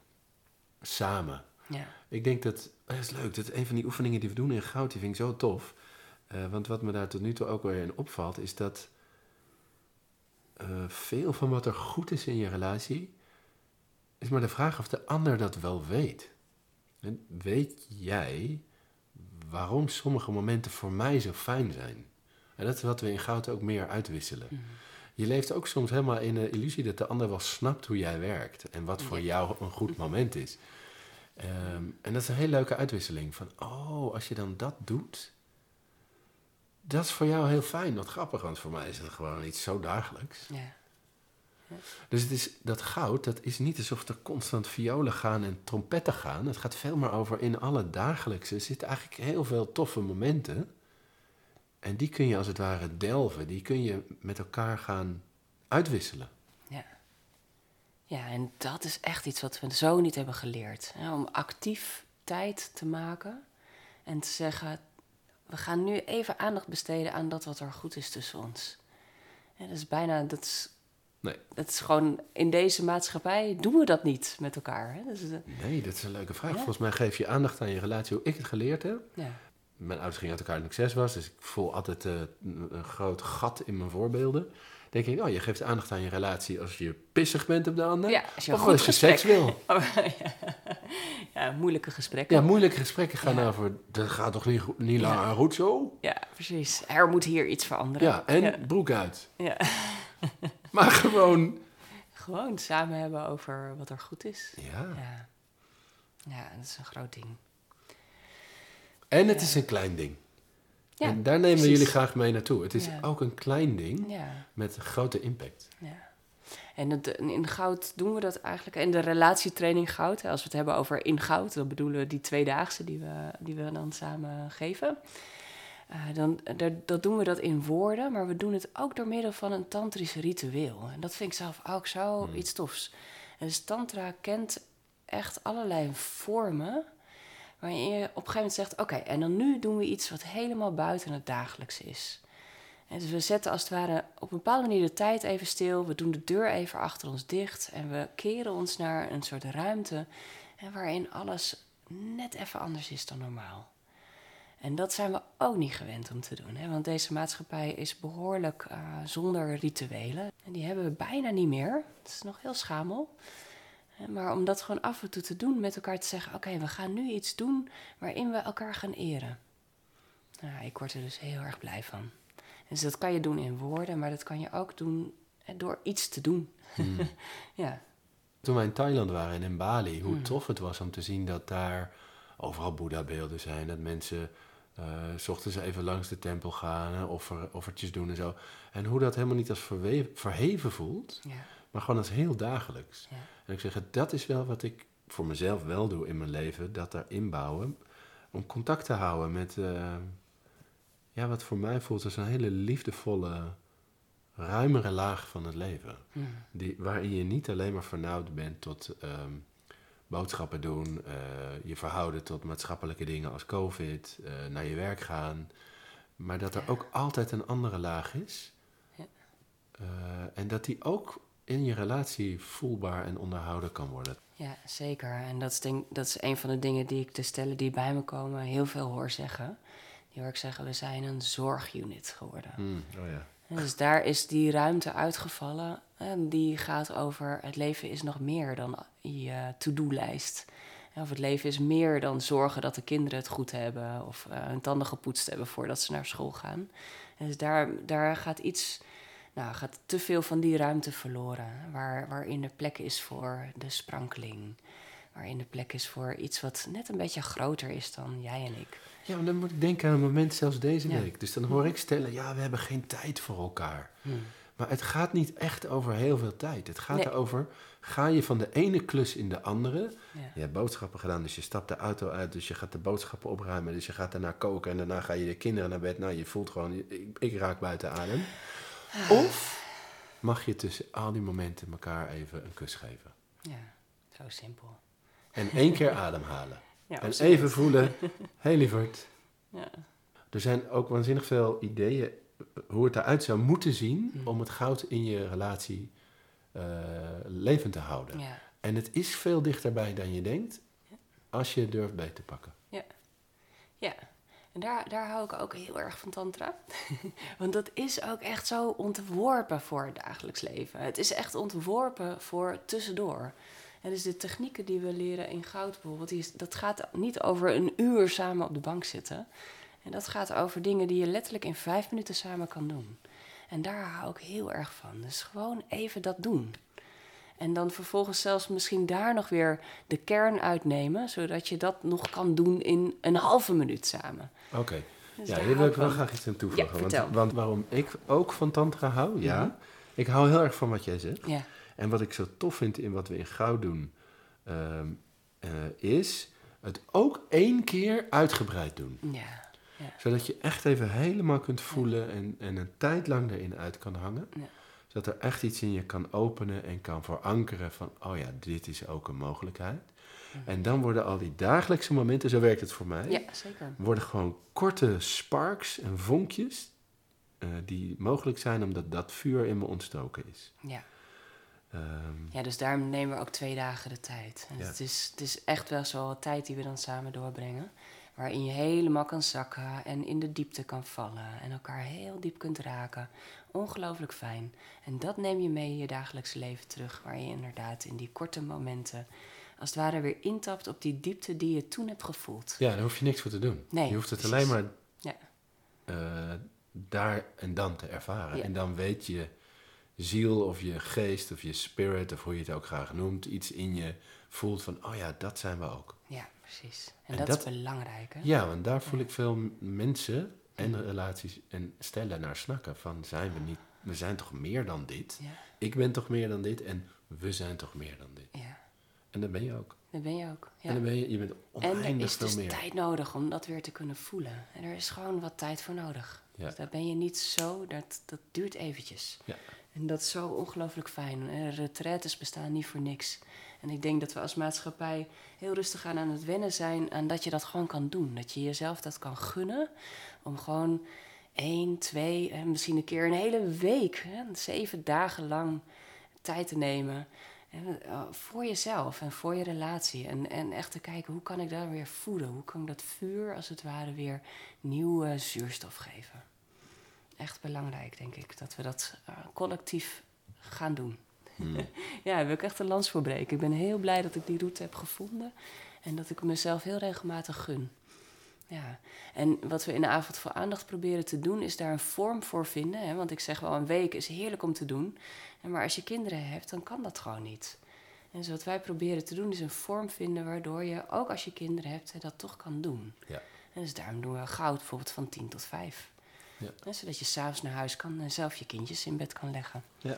Samen. Ja, Ik denk dat, dat is leuk, dat is een van die oefeningen die we doen in goud, die vind ik zo tof. Eh, want wat me daar tot nu toe ook weer in opvalt, is dat eh, veel van wat er goed is in je relatie, is maar de vraag of de ander dat wel weet. En weet jij waarom sommige momenten voor mij zo fijn zijn? En dat is wat we in goud ook meer uitwisselen. Mhm. Je leeft ook soms helemaal in de illusie dat de ander wel snapt hoe jij werkt en wat voor jou een goed moment is. Ehm, en dat is een hele leuke uitwisseling. Van, oh, als je dan dat doet, dat is voor jou heel fijn. Wat grappig, want voor mij is het gewoon iets zo dagelijks. ja, Dus het is, dat goud, dat is niet alsof er constant violen gaan en trompetten gaan. Het gaat veel meer over in alle dagelijkse. Zitten eigenlijk heel veel toffe momenten. En die kun je als het ware delven. Die kun je met elkaar gaan uitwisselen. ja. Ja, en dat is echt iets wat we zo niet hebben geleerd. Om actief tijd te maken en te zeggen... we gaan nu even aandacht besteden aan dat wat er goed is tussen ons. Dat is bijna... Dat Nee. dat is gewoon... In deze maatschappij doen we dat niet met elkaar. Hè? Eh, Nee, dat is een leuke vraag. Ja. Volgens mij geef je aandacht aan je relatie hoe ik het geleerd heb. ja. Mijn ouders gingen uit elkaar toen ik zes was, dus ik voel altijd eh, een groot gat in mijn voorbeelden. denk ik, oh, je geeft aandacht aan je relatie als je pissig bent op de ander. Ja, als je of goed als je seks wil. Oh, ja. moeilijke gesprekken. Ja, moeilijke gesprekken gaan over, dat gaat toch niet, niet Ja. langer goed zo? Ja, precies. Er moet hier iets veranderen. Ja, en broek uit. Ja. Maar gewoon, Gewoon samen hebben over wat er goed is. ja. Ja, ja dat is een groot ding. En het Ja. is een klein ding. Ja, en daar nemen we jullie graag mee naartoe. Het is Ja. ook een klein ding Ja, met een grote impact. ja. En het, in goud doen we dat eigenlijk. In de relatietraining goud, hè, als we het hebben over in goud, dan bedoelen we die tweedaagse die we, die we dan samen geven. Eh, dan, daar, dat doen we dat in woorden, maar we doen het ook door middel van een tantrisch ritueel. En dat vind ik zelf ook zo Hmm. iets tofs. En dus tantra kent echt allerlei vormen waarin je op een gegeven moment zegt... oké, en dan nu doen we iets wat helemaal buiten het dagelijkse is. En dus we zetten als het ware op een bepaalde manier de tijd even stil. We doen de deur even achter ons dicht. En we keren ons naar een soort ruimte... En waarin alles net even anders is dan normaal. En dat zijn we ook niet gewend om te doen. Hè? Want deze maatschappij is behoorlijk uh, zonder rituelen. En die hebben we bijna niet meer. Het is nog heel schamel. Maar om dat gewoon af en toe te doen, met elkaar te zeggen: Oké, we gaan nu iets doen waarin we elkaar gaan eren. Nou, ik word er dus heel erg blij van. Dus dat kan je doen in woorden, maar dat kan je ook doen door iets te doen. Hmm. ja. Toen wij in Thailand waren en in Bali, hoe hmm. tof het was om te zien dat daar overal Boeddha-beelden zijn. Dat mensen s ochtends even langs de tempel gaan, offer, offertjes doen en zo. En hoe dat helemaal niet als verheven voelt, ja. maar gewoon als heel dagelijks. Ja. En ik zeg, dat is wel wat ik voor mezelf wel doe in mijn leven, dat daar inbouwen. Om contact te houden met, uh, ja, wat voor mij voelt als een hele liefdevolle, ruimere laag van het leven. Hmm. Die, waarin je niet alleen maar vernauwd bent tot um, boodschappen doen, uh, je verhouden tot maatschappelijke dingen als COVID, uh, naar je werk gaan. Maar dat er ook altijd een andere laag is. Ja. en dat die ook in je relatie voelbaar en onderhouden kan worden. Ja, zeker. En dat is, denk, dat is een van de dingen die ik de stellen die bij me komen heel veel hoor zeggen. Die hoor ik zeggen, we zijn een zorgunit geworden. Mm, oh ja. Dus daar is die ruimte uitgevallen. En die gaat over het leven is nog meer dan je to-do-lijst. Of het leven is meer dan zorgen dat de kinderen het goed hebben. Of uh, hun tanden gepoetst hebben voordat ze naar school gaan. En dus daar, daar gaat iets nou, gaat te veel van die ruimte verloren. Waar, waarin er plek is voor de sprankeling. Waarin er plek is voor iets wat net een beetje groter is dan jij en ik. Ja, maar dan moet ik denken aan een moment zelfs deze week. Dus dan hoor ik stellen, ja, we hebben geen tijd voor elkaar. Hmm. Maar het gaat niet echt over heel veel tijd. Het gaat erover, ga je van de ene klus in de andere. Je hebt boodschappen gedaan, dus je stapt de auto uit. Dus je gaat de boodschappen opruimen. Dus je gaat daarna koken en daarna ga je de kinderen naar bed. Nou, je voelt gewoon, ik, ik raak buiten adem. Of mag je tussen al die momenten elkaar even een kus geven. Ja, zo simpel. En één keer ademhalen. Ja, en even voelen, hé hey, lieverd. Ja. Er zijn ook waanzinnig veel ideeën hoe het eruit zou moeten zien mm. om het goud in je relatie uh, levend te houden. Ja. En het is veel dichterbij dan je denkt, als je durft bij te pakken. Ja, ja. En daar, daar hou ik ook heel erg van tantra. Want dat is ook echt zo ontworpen voor het dagelijks leven. Het is echt ontworpen voor tussendoor. En dus de technieken die we leren in goud bijvoorbeeld, die dat gaat niet over een uur samen op de bank zitten. En dat gaat over dingen die je letterlijk in vijf minuten samen kan doen. En daar hou ik heel erg van. Dus gewoon even dat doen. En dan vervolgens zelfs misschien daar nog weer de kern uitnemen, zodat je dat nog kan doen in een halve minuut samen. Oké. Dus ja, hier wil ik wel graag iets aan toevoegen. want, want, waarom ik ook van Tantra hou, ja. Mhm. Ik hou heel erg van wat jij zegt. Ja. En wat ik zo tof vind in wat we in goud doen, ehm, eh, is het ook één keer uitgebreid doen. Ja. Ja. Zodat je echt even helemaal kunt voelen en, en een tijd lang erin uit kan hangen. Ja dat er echt iets in je kan openen en kan verankeren van, oh ja, dit is ook een mogelijkheid. En dan worden al die dagelijkse momenten, zo werkt het voor mij, ja, zeker. worden gewoon korte sparks en vonkjes uh, die mogelijk zijn omdat dat vuur in me ontstoken is. Ja. Um, ja, dus daarom nemen we ook twee dagen de tijd. En het, is, het is echt wel zo'n tijd die we dan samen doorbrengen. Waarin je helemaal kan zakken en in de diepte kan vallen en elkaar heel diep kunt raken. Ongelooflijk fijn. En dat neem je mee in je dagelijkse leven terug, waar je inderdaad in die korte momenten als het ware weer intapt op die diepte die je toen hebt gevoeld. Ja, daar hoef je niks voor te doen. Nee, je hoeft het alleen maar ja. Uh, daar en dan te ervaren. En dan weet je ziel of je geest of je spirit of hoe je het ook graag noemt, iets in je voelt van, oh ja, dat zijn we ook. Ja, precies. En, dat, is belangrijk. Hè? Ja, want daar voel ik veel mensen en relaties en stellen naar snakken. Van zijn we niet, we zijn toch meer dan dit? Ja. Ik ben toch meer dan dit en we zijn toch meer dan dit. Ja. En dat ben je ook. Dat ben je ook. Ja. En dan ben je, je bent oneindig En er is dus tijd nodig om dat weer te kunnen voelen. En er is gewoon wat tijd voor nodig. Ja. Dus daar ben je niet zo, dat, dat duurt eventjes. Ja. En dat is zo ongelooflijk fijn. En retraites bestaan niet voor niks. En ik denk dat we als maatschappij heel rustig aan, aan het wennen zijn aan dat je dat gewoon kan doen. Dat je jezelf dat kan gunnen om gewoon één, twee, en misschien een keer een hele week, hè, zeven dagen lang tijd te nemen. En, voor jezelf en voor je relatie. En, en echt te kijken, hoe kan ik daar weer voeden? Hoe kan ik dat vuur, als het ware, weer nieuwe zuurstof geven? Echt belangrijk, denk ik, dat we dat uh, collectief gaan doen. Hmm. ja, daar wil ik echt een lans voor breken. Ik ben heel blij dat ik die route heb gevonden. En dat ik mezelf heel regelmatig gun. Ja, en wat we in de avond voor aandacht proberen te doen, is daar een vorm voor vinden. Hè? Want ik zeg wel, een week is heerlijk om te doen. Maar als je kinderen hebt, dan kan dat gewoon niet. En dus wat wij proberen te doen, is een vorm vinden waardoor je, ook als je kinderen hebt, dat toch kan doen. Ja. En dus daarom doen we goud bijvoorbeeld van 10 tot 5. Ja. zodat je s'avonds naar huis kan en zelf je kindjes in bed kan leggen. Ja.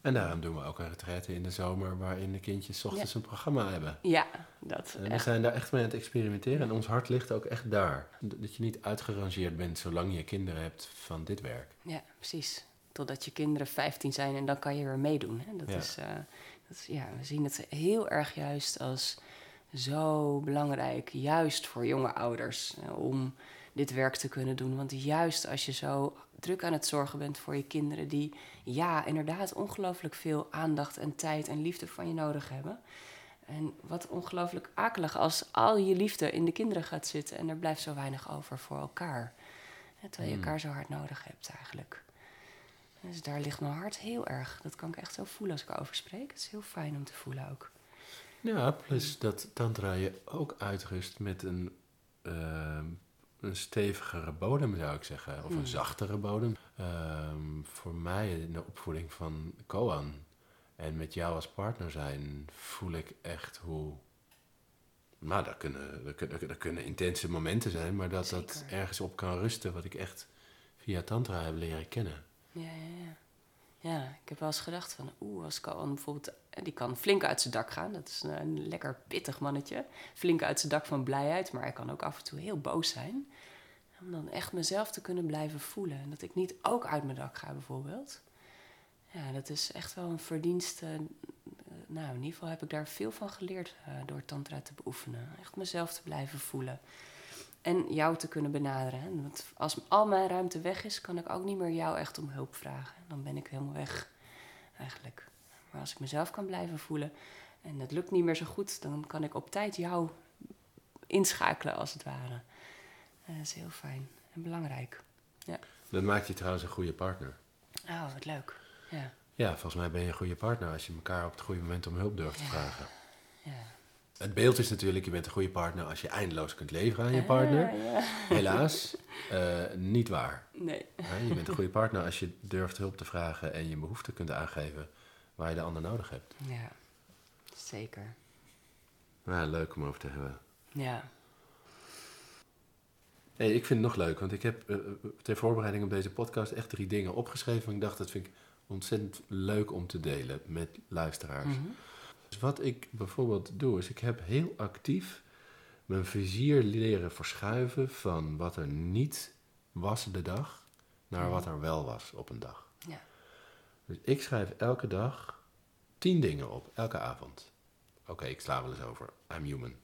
En daarom doen we ook een retraite in de zomer waarin de kindjes ochtends een programma hebben. Ja, dat. En we zijn daar echt mee aan het experimenteren en ons hart ligt ook echt daar. Dat je niet uitgerangeerd bent zolang je kinderen hebt van dit werk. Ja, precies. Totdat je kinderen 15 zijn en dan kan je weer meedoen. Hè? Dat, Is, uh, dat is, ja, we zien het heel erg juist als zo belangrijk, juist voor jonge ouders, om dit werk te kunnen doen. Want juist als je zo druk aan het zorgen bent voor je kinderen, die ja, inderdaad ongelooflijk veel aandacht en tijd en liefde van je nodig hebben. En wat ongelooflijk akelig als al je liefde in de kinderen gaat zitten en er blijft zo weinig over voor elkaar. Terwijl je hmm. elkaar zo hard nodig hebt eigenlijk. Dus daar ligt mijn hart heel erg. Dat kan ik echt zo voelen als ik erover spreek. Het is heel fijn om te voelen ook. Ja, plus dat tantra je ook uitrust met een ehm, een stevigere bodem, zou ik zeggen. Of een hmm. zachtere bodem. Um, voor mij in de opvoeding van Koan en met jou als partner zijn, voel ik echt hoe. Nou, dat kunnen, dat kunnen, dat kunnen intense momenten zijn, maar dat dat ergens op kan rusten, wat ik echt via Tantra heb leren kennen. Ja, ja, ja. Ja, ik heb wel eens gedacht van, oeh, als Koan bijvoorbeeld, eh, die kan flink uit zijn dak gaan. Dat is een, lekker pittig mannetje. Flink uit zijn dak van blijheid, maar hij kan ook af en toe heel boos zijn. Om dan echt mezelf te kunnen blijven voelen. En dat ik niet ook uit mijn dak ga, bijvoorbeeld. Ja, dat is echt wel een verdienste. Eh, nou, in ieder geval heb ik daar veel van geleerd door Tantra te beoefenen. Echt mezelf te blijven voelen. En jou te kunnen benaderen. Want als al mijn ruimte weg is, kan ik ook niet meer jou echt om hulp vragen. Dan ben ik helemaal weg, eigenlijk. Maar als ik mezelf kan blijven voelen en het lukt niet meer zo goed, dan kan ik op tijd jou inschakelen, als het ware. dat is heel fijn en belangrijk. Ja. Dat maakt je trouwens een goede partner. Oh, wat leuk. Ja. Ja, volgens mij ben je een goede partner als je elkaar op het goede moment om hulp durft te vragen. Ja. Het beeld is natuurlijk, je bent een goede partner als je eindeloos kunt leveren aan je partner. Helaas, uh, niet waar. Nee. je bent een goede partner als je durft hulp te vragen en je behoeften kunt aangeven waar je de ander nodig hebt. Ja, zeker. Ja, leuk om over te hebben. Ja. Hey, ik vind het nog leuk, want ik heb uh, ter voorbereiding op deze podcast echt drie dingen opgeschreven. ik dacht, dat vind ik ontzettend leuk om te delen met luisteraars. Mm wat ik bijvoorbeeld doe, is ik heb heel actief mijn vizier leren verschuiven van wat er niet was de dag naar wat er wel was op een dag. Ja. Dus ik schrijf elke dag tien dingen op, elke avond. Oké, ik sla wel eens over. I'm human.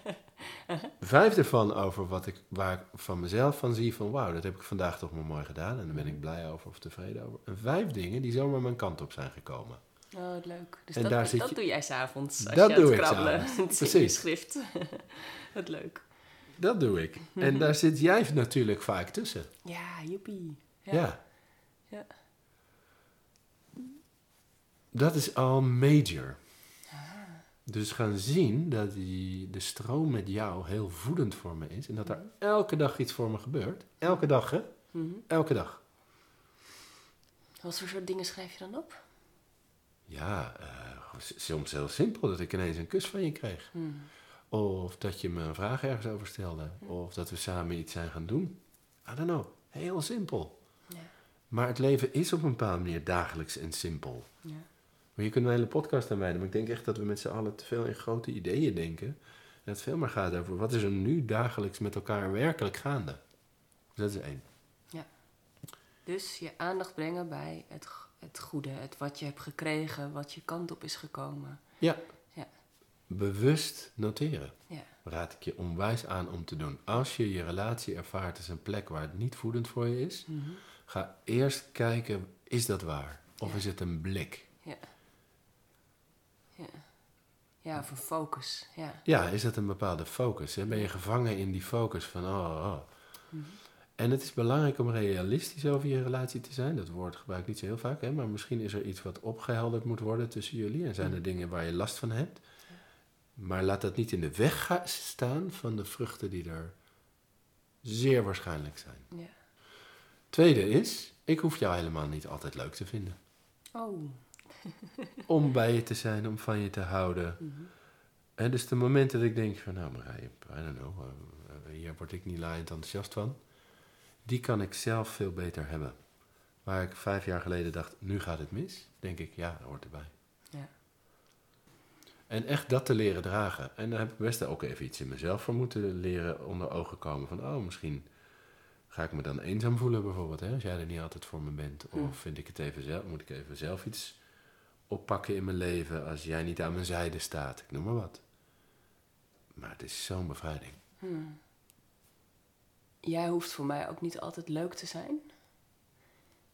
Vijf ervan over wat ik, waar ik van mezelf van zie van wauw, dat heb ik vandaag toch maar mooi gedaan en daar ben ik blij over of tevreden over. En vijf dingen die zomaar mijn kant op zijn gekomen. Oh, leuk. Dus en dat, daar dat doe jij s'avonds als dat je doe het krabbelen Precies. schrift. wat leuk. Dat doe ik. En daar zit jij natuurlijk vaak tussen. Ja, joepie. Ja. ja. ja. Dat is al major. Ah. Dus gaan zien dat die, de stroom met jou heel voedend voor me is. En dat er mhm. elke dag iets voor me gebeurt. Elke dag, hè? Mhm. Elke dag. Wat voor soort dingen schrijf je dan op? Ja, uh, soms heel simpel. Dat ik ineens een kus van je kreeg. Hmm. Of dat je me een vraag ergens over stelde. Of dat we samen iets zijn gaan doen. I don't know. Heel simpel. Ja. Maar het leven is op een bepaalde manier dagelijks en simpel. Ja. Maar je kunt een hele podcast aan wijden. Maar ik denk echt dat we met z'n allen te veel in grote ideeën denken. En het veel meer gaat over wat is er nu dagelijks met elkaar werkelijk gaande. dat is één. Ja. Dus je aandacht brengen bij het het goede, het wat je hebt gekregen, wat je kant op is gekomen. Ja. ja. Bewust noteren. Ja. Raad ik je onwijs aan om te doen. Als je je relatie ervaart als een plek waar het niet voedend voor je is, mhm. ga eerst kijken, is dat waar? Of is het een blik? Ja. Ja, of een focus. Ja, ja is dat een bepaalde focus? Hè? Ben je gevangen in die focus van, oh, oh. Mhm. En het is belangrijk om realistisch over je relatie te zijn. Dat woord gebruik ik niet zo heel vaak, hè? maar misschien is er iets wat opgehelderd moet worden tussen jullie. En zijn er mhm. dingen waar je last van hebt. Maar laat dat niet in de weg staan van de vruchten die er zeer waarschijnlijk zijn. Ja. Tweede is, ik hoef jou helemaal niet altijd leuk te vinden. Oh. om bij je te zijn, om van je te houden. Mm En dus de momenten dat ik denk van, nou Marije, I don't know, uh, hier word ik niet laaiend enthousiast van. Die kan ik zelf veel beter hebben. Waar ik vijf jaar geleden dacht, nu gaat het mis, denk ik, ja, dat hoort erbij. Ja. En echt dat te leren dragen. En daar heb ik best ook even iets in mezelf voor moeten leren onder ogen komen. Van, oh, misschien ga ik me dan eenzaam voelen bijvoorbeeld. Hè? Als jij er niet altijd voor me bent. Of hm. vind ik het even zelf, moet ik even zelf iets oppakken in mijn leven als jij niet aan mijn zijde staat. Ik noem maar wat. Maar het is zo'n bevrijding. Hmm. Jij hoeft voor mij ook niet altijd leuk te zijn.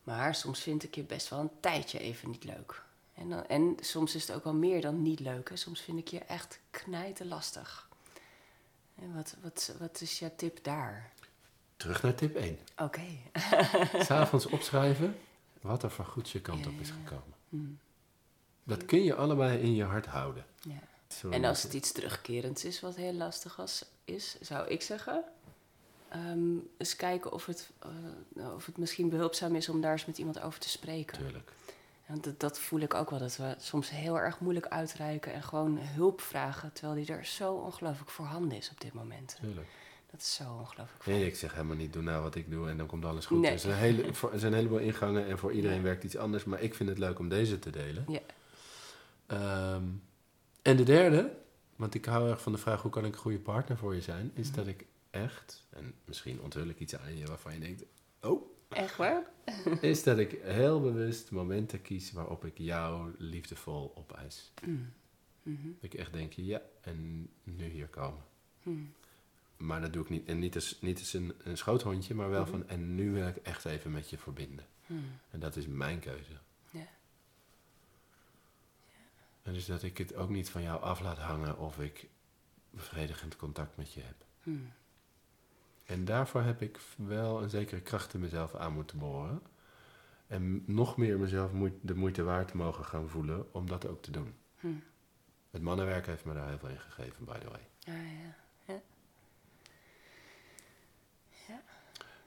Maar soms vind ik je best wel een tijdje even niet leuk. En, dan, en soms is het ook wel meer dan niet leuk. Hè. Soms vind ik je echt knijten lastig. En wat, wat, wat is jouw tip daar? Terug naar tip 1. Oké. Okay. S'avonds opschrijven wat er van goed je kant op is gekomen. Hmm. Dat kun je allebei in je hart houden. Ja. en als het iets terugkerends is wat heel lastig was, is, zou ik zeggen... Um, eens kijken of het, uh, of het misschien behulpzaam is om daar eens met iemand over te spreken. Tuurlijk. Want dat, dat, voel ik ook wel, dat we soms heel erg moeilijk uitreiken en gewoon hulp vragen, terwijl die er zo ongelooflijk voorhanden is op dit moment. Tuurlijk. Dat is zo ongelooflijk. Nee, ik zeg helemaal niet, doe nou wat ik doe en dan komt alles goed. Er, zijn hele, er zijn een heleboel ingangen en voor iedereen werkt iets anders, maar ik vind het leuk om deze te delen. Ja. Ehm, en de derde, want ik hou erg van de vraag hoe kan ik een goede partner voor je zijn, is mhm. dat ik echt, en misschien onthul ik iets aan je waarvan je denkt, oh. Echt waar? is dat ik heel bewust momenten kies waarop ik jou liefdevol opeis. Mm. Mm Ik echt denk, ja, en nu hier komen. Mm. Maar dat doe ik niet. En niet als, niet als een, een schoothondje, maar wel mhm. van, en nu wil ik echt even met je verbinden. Mm. En dat is mijn keuze. En dus dat ik het ook niet van jou af laat hangen of ik bevredigend contact met je heb. Hmm. En daarvoor heb ik wel een zekere kracht in mezelf aan moeten boren. En nog meer mezelf de moeite waard te mogen gaan voelen om dat ook te doen. Hmm. Het mannenwerk heeft me daar heel veel in gegeven, by the way. Ja, ja.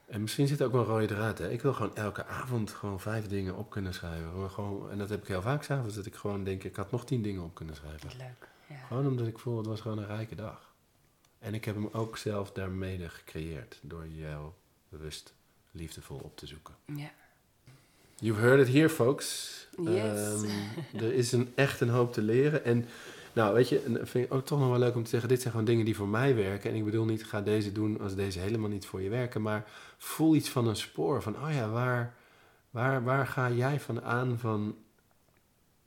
En misschien zit er ook wel een rode draad. Hè? Ik wil gewoon elke avond gewoon vijf dingen op kunnen schrijven. Gewoon, en dat heb ik heel vaak s'avonds. Dat ik gewoon denk, ik had nog tien dingen op kunnen schrijven. Leuk, ja. Gewoon omdat ik voel, het was gewoon een rijke dag. En ik heb hem ook zelf daarmee gecreëerd. Door jou bewust liefdevol op te zoeken. Ja. You've heard it here, folks. Yes. Um, er is een, echt een hoop te leren. En nou, weet je, vind ik ook toch nog wel leuk om te zeggen: dit zijn gewoon dingen die voor mij werken. En ik bedoel niet, ga deze doen als deze helemaal niet voor je werken. Maar voel iets van een spoor. Van, oh ja, waar, waar, waar ga jij van aan van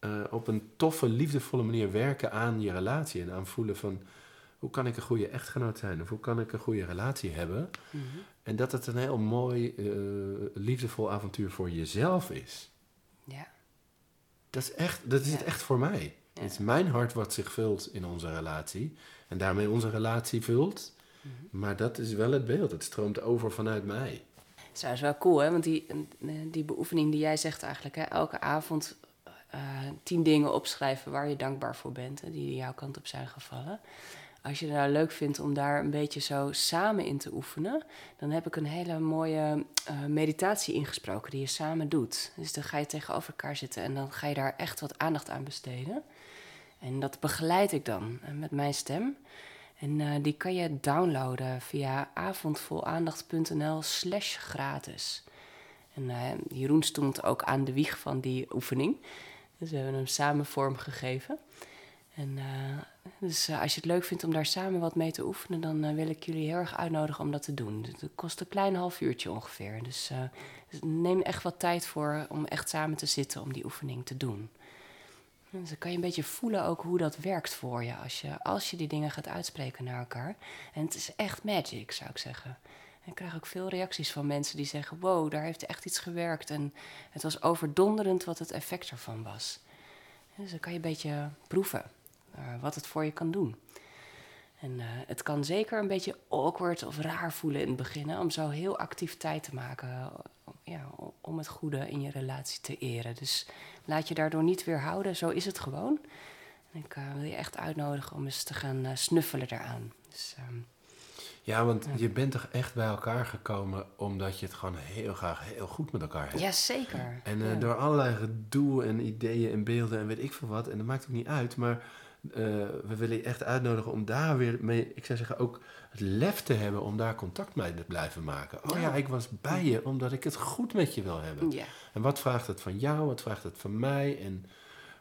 uh, op een toffe, liefdevolle manier werken aan je relatie? En aan voelen van, hoe kan ik een goede echtgenoot zijn? Of hoe kan ik een goede relatie hebben? Mhm. En dat het een heel mooi, uh, liefdevol avontuur voor jezelf is. Ja. Dat is, echt, dat is het echt voor mij. Het is mijn hart wat zich vult in onze relatie. En daarmee onze relatie vult. Mhm. Maar dat is wel het beeld. Het stroomt over vanuit mij. Dat is wel cool, hè? Want die, die beoefening die jij zegt eigenlijk, hè? elke avond uh, tien dingen opschrijven waar je dankbaar voor bent, hè? die jouw kant op zijn gevallen. Als je het nou leuk vindt om daar een beetje zo samen in te oefenen, dan heb ik een hele mooie uh, meditatie ingesproken die je samen doet. Dus dan ga je tegenover elkaar zitten en dan ga je daar echt wat aandacht aan besteden. En dat begeleid ik dan eh, met mijn stem. En uh, die kan je downloaden via avondvolaandacht.nl slash gratis. En Jeroen stond ook aan de wieg van die oefening. Dus we hebben hem samen vormgegeven. En uh, dus als je het leuk vindt om daar samen wat mee te oefenen, dan wil ik jullie heel erg uitnodigen om dat te doen. Het kost een klein half uurtje ongeveer. Dus, dus neem echt wat tijd voor om echt samen te zitten om die oefening te doen. Dus dan kan je een beetje voelen ook hoe dat werkt voor je als je, als je die dingen gaat uitspreken naar elkaar. En het is echt magic, zou ik zeggen. En ik krijg ook veel reacties van mensen die zeggen: Wow, daar heeft echt iets gewerkt. En het was overdonderend wat het effect ervan was. Dus dan kan je een beetje proeven wat het voor je kan doen. En het kan zeker een beetje awkward of raar voelen in het begin, om zo heel actief tijd te maken ja, om het goede in je relatie te eren. Dus laat je daardoor niet weerhouden, zo is het gewoon. En ik wil je echt uitnodigen om eens te gaan snuffelen daaraan. Dus, ehm, ja, want je bent toch echt bij elkaar gekomen omdat je het gewoon heel graag heel goed met elkaar hebt. Ja, zeker. En door allerlei gedoe en ideeën en beelden en weet ik veel wat, en dat maakt ook niet uit, maar we willen je echt uitnodigen om daar weer mee, ik zou zeggen, ook het lef te hebben om daar contact mee te blijven maken. Oh ja, ik was bij je omdat ik het goed met je wil hebben. Ja. En wat vraagt het van jou, wat vraagt het van mij en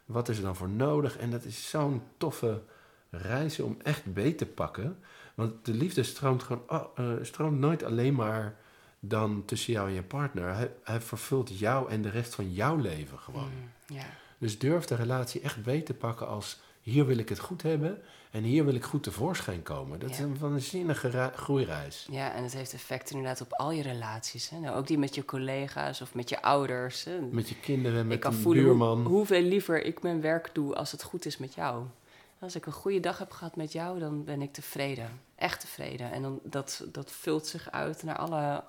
wat is er dan voor nodig? En dat is zo'n toffe reis om echt beet te pakken. Want de liefde stroomt, gewoon, oh, uh, stroomt nooit alleen maar dan tussen jou en je partner. Hij, hij, vervult jou en de rest van jouw leven gewoon. Mm, Dus durf de relatie echt beter te pakken als hier wil ik het goed hebben en hier wil ik goed tevoorschijn komen. Dat is een waanzinnige groeireis. Ja, en het heeft effect inderdaad op al je relaties. Hè? Nou, ook die met je collega's of met je ouders. Hè? Met je kinderen, met een buurman. Hoe, hoeveel liever ik mijn werk doe als het goed is met jou. Als ik een goede dag heb gehad met jou, dan ben ik tevreden. Echt tevreden. En dan, dat, dat vult zich uit naar alle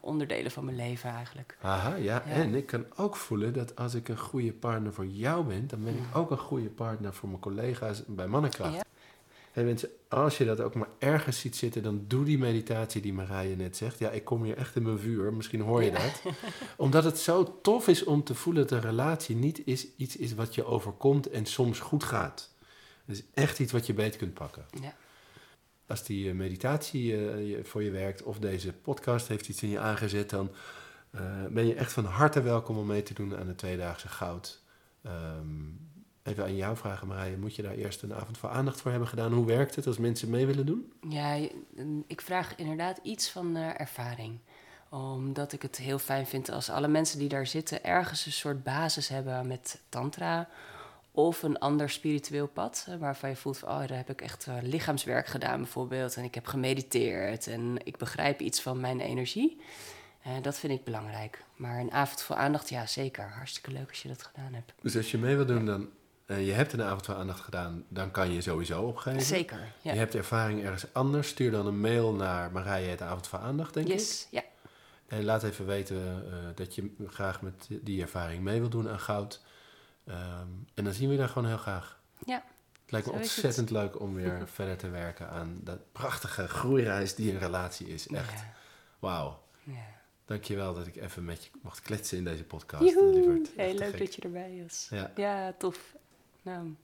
onderdelen van mijn leven eigenlijk. Aha, ja. En ik kan ook voelen dat als ik een goede partner voor jou ben, dan ben ik ook een goede partner voor mijn collega's bij Mannenkracht. Ja. Hey mensen, als je dat ook maar ergens ziet zitten, dan doe die meditatie die Marije net zegt. Ja, ik kom hier echt in mijn vuur, misschien hoor je dat. Omdat het zo tof is om te voelen dat een relatie niet is, iets is wat je overkomt en soms goed gaat. Het is echt iets wat je beter kunt pakken. Ja. Als die eh, meditatie uh, voor je werkt of deze podcast heeft iets in je aangezet, dan uh, ben je echt van harte welkom om mee te doen aan de tweedaagse goud. Um, even aan jou vragen, Marije. Moet je daar eerst een avond voor aandacht voor hebben gedaan? Hoe werkt het als mensen mee willen doen? Ja, ik vraag inderdaad iets van ervaring omdat ik het heel fijn vind als alle mensen die daar zitten ergens een soort basis hebben met tantra of een ander spiritueel pad, waarvan je voelt van, oh, daar heb ik echt uh, lichaamswerk gedaan bijvoorbeeld. En ik heb gemediteerd en ik begrijp iets van mijn energie. Uh, dat vind ik belangrijk. Maar een avond voor aandacht, ja zeker. Hartstikke leuk als je dat gedaan hebt. Dus als je mee wil doen, dan, uh, je hebt een avond voor aandacht gedaan, dan kan je sowieso opgeven. Zeker, ja. Je hebt ervaring ergens anders, stuur dan een mail naar Marije het avond voor aandacht, denk yes, ik. ja. En laat even weten dat je graag met die ervaring mee wil doen aan goud. Ehm, en dan zien we daar gewoon heel graag. Ja. Het lijkt me ontzettend leuk om weer verder te werken aan dat prachtige groeireis die een relatie is. Echt. Ja. Wauw. Ja. Dankjewel dat ik even met je mocht kletsen in deze podcast. Heel leuk dat je erbij was. Ja, ja tof. Nou.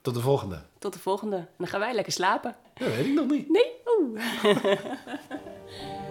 Tot de volgende. Tot de volgende. En dan gaan wij lekker slapen. Dat weet ik nog niet. Nee? Oeh.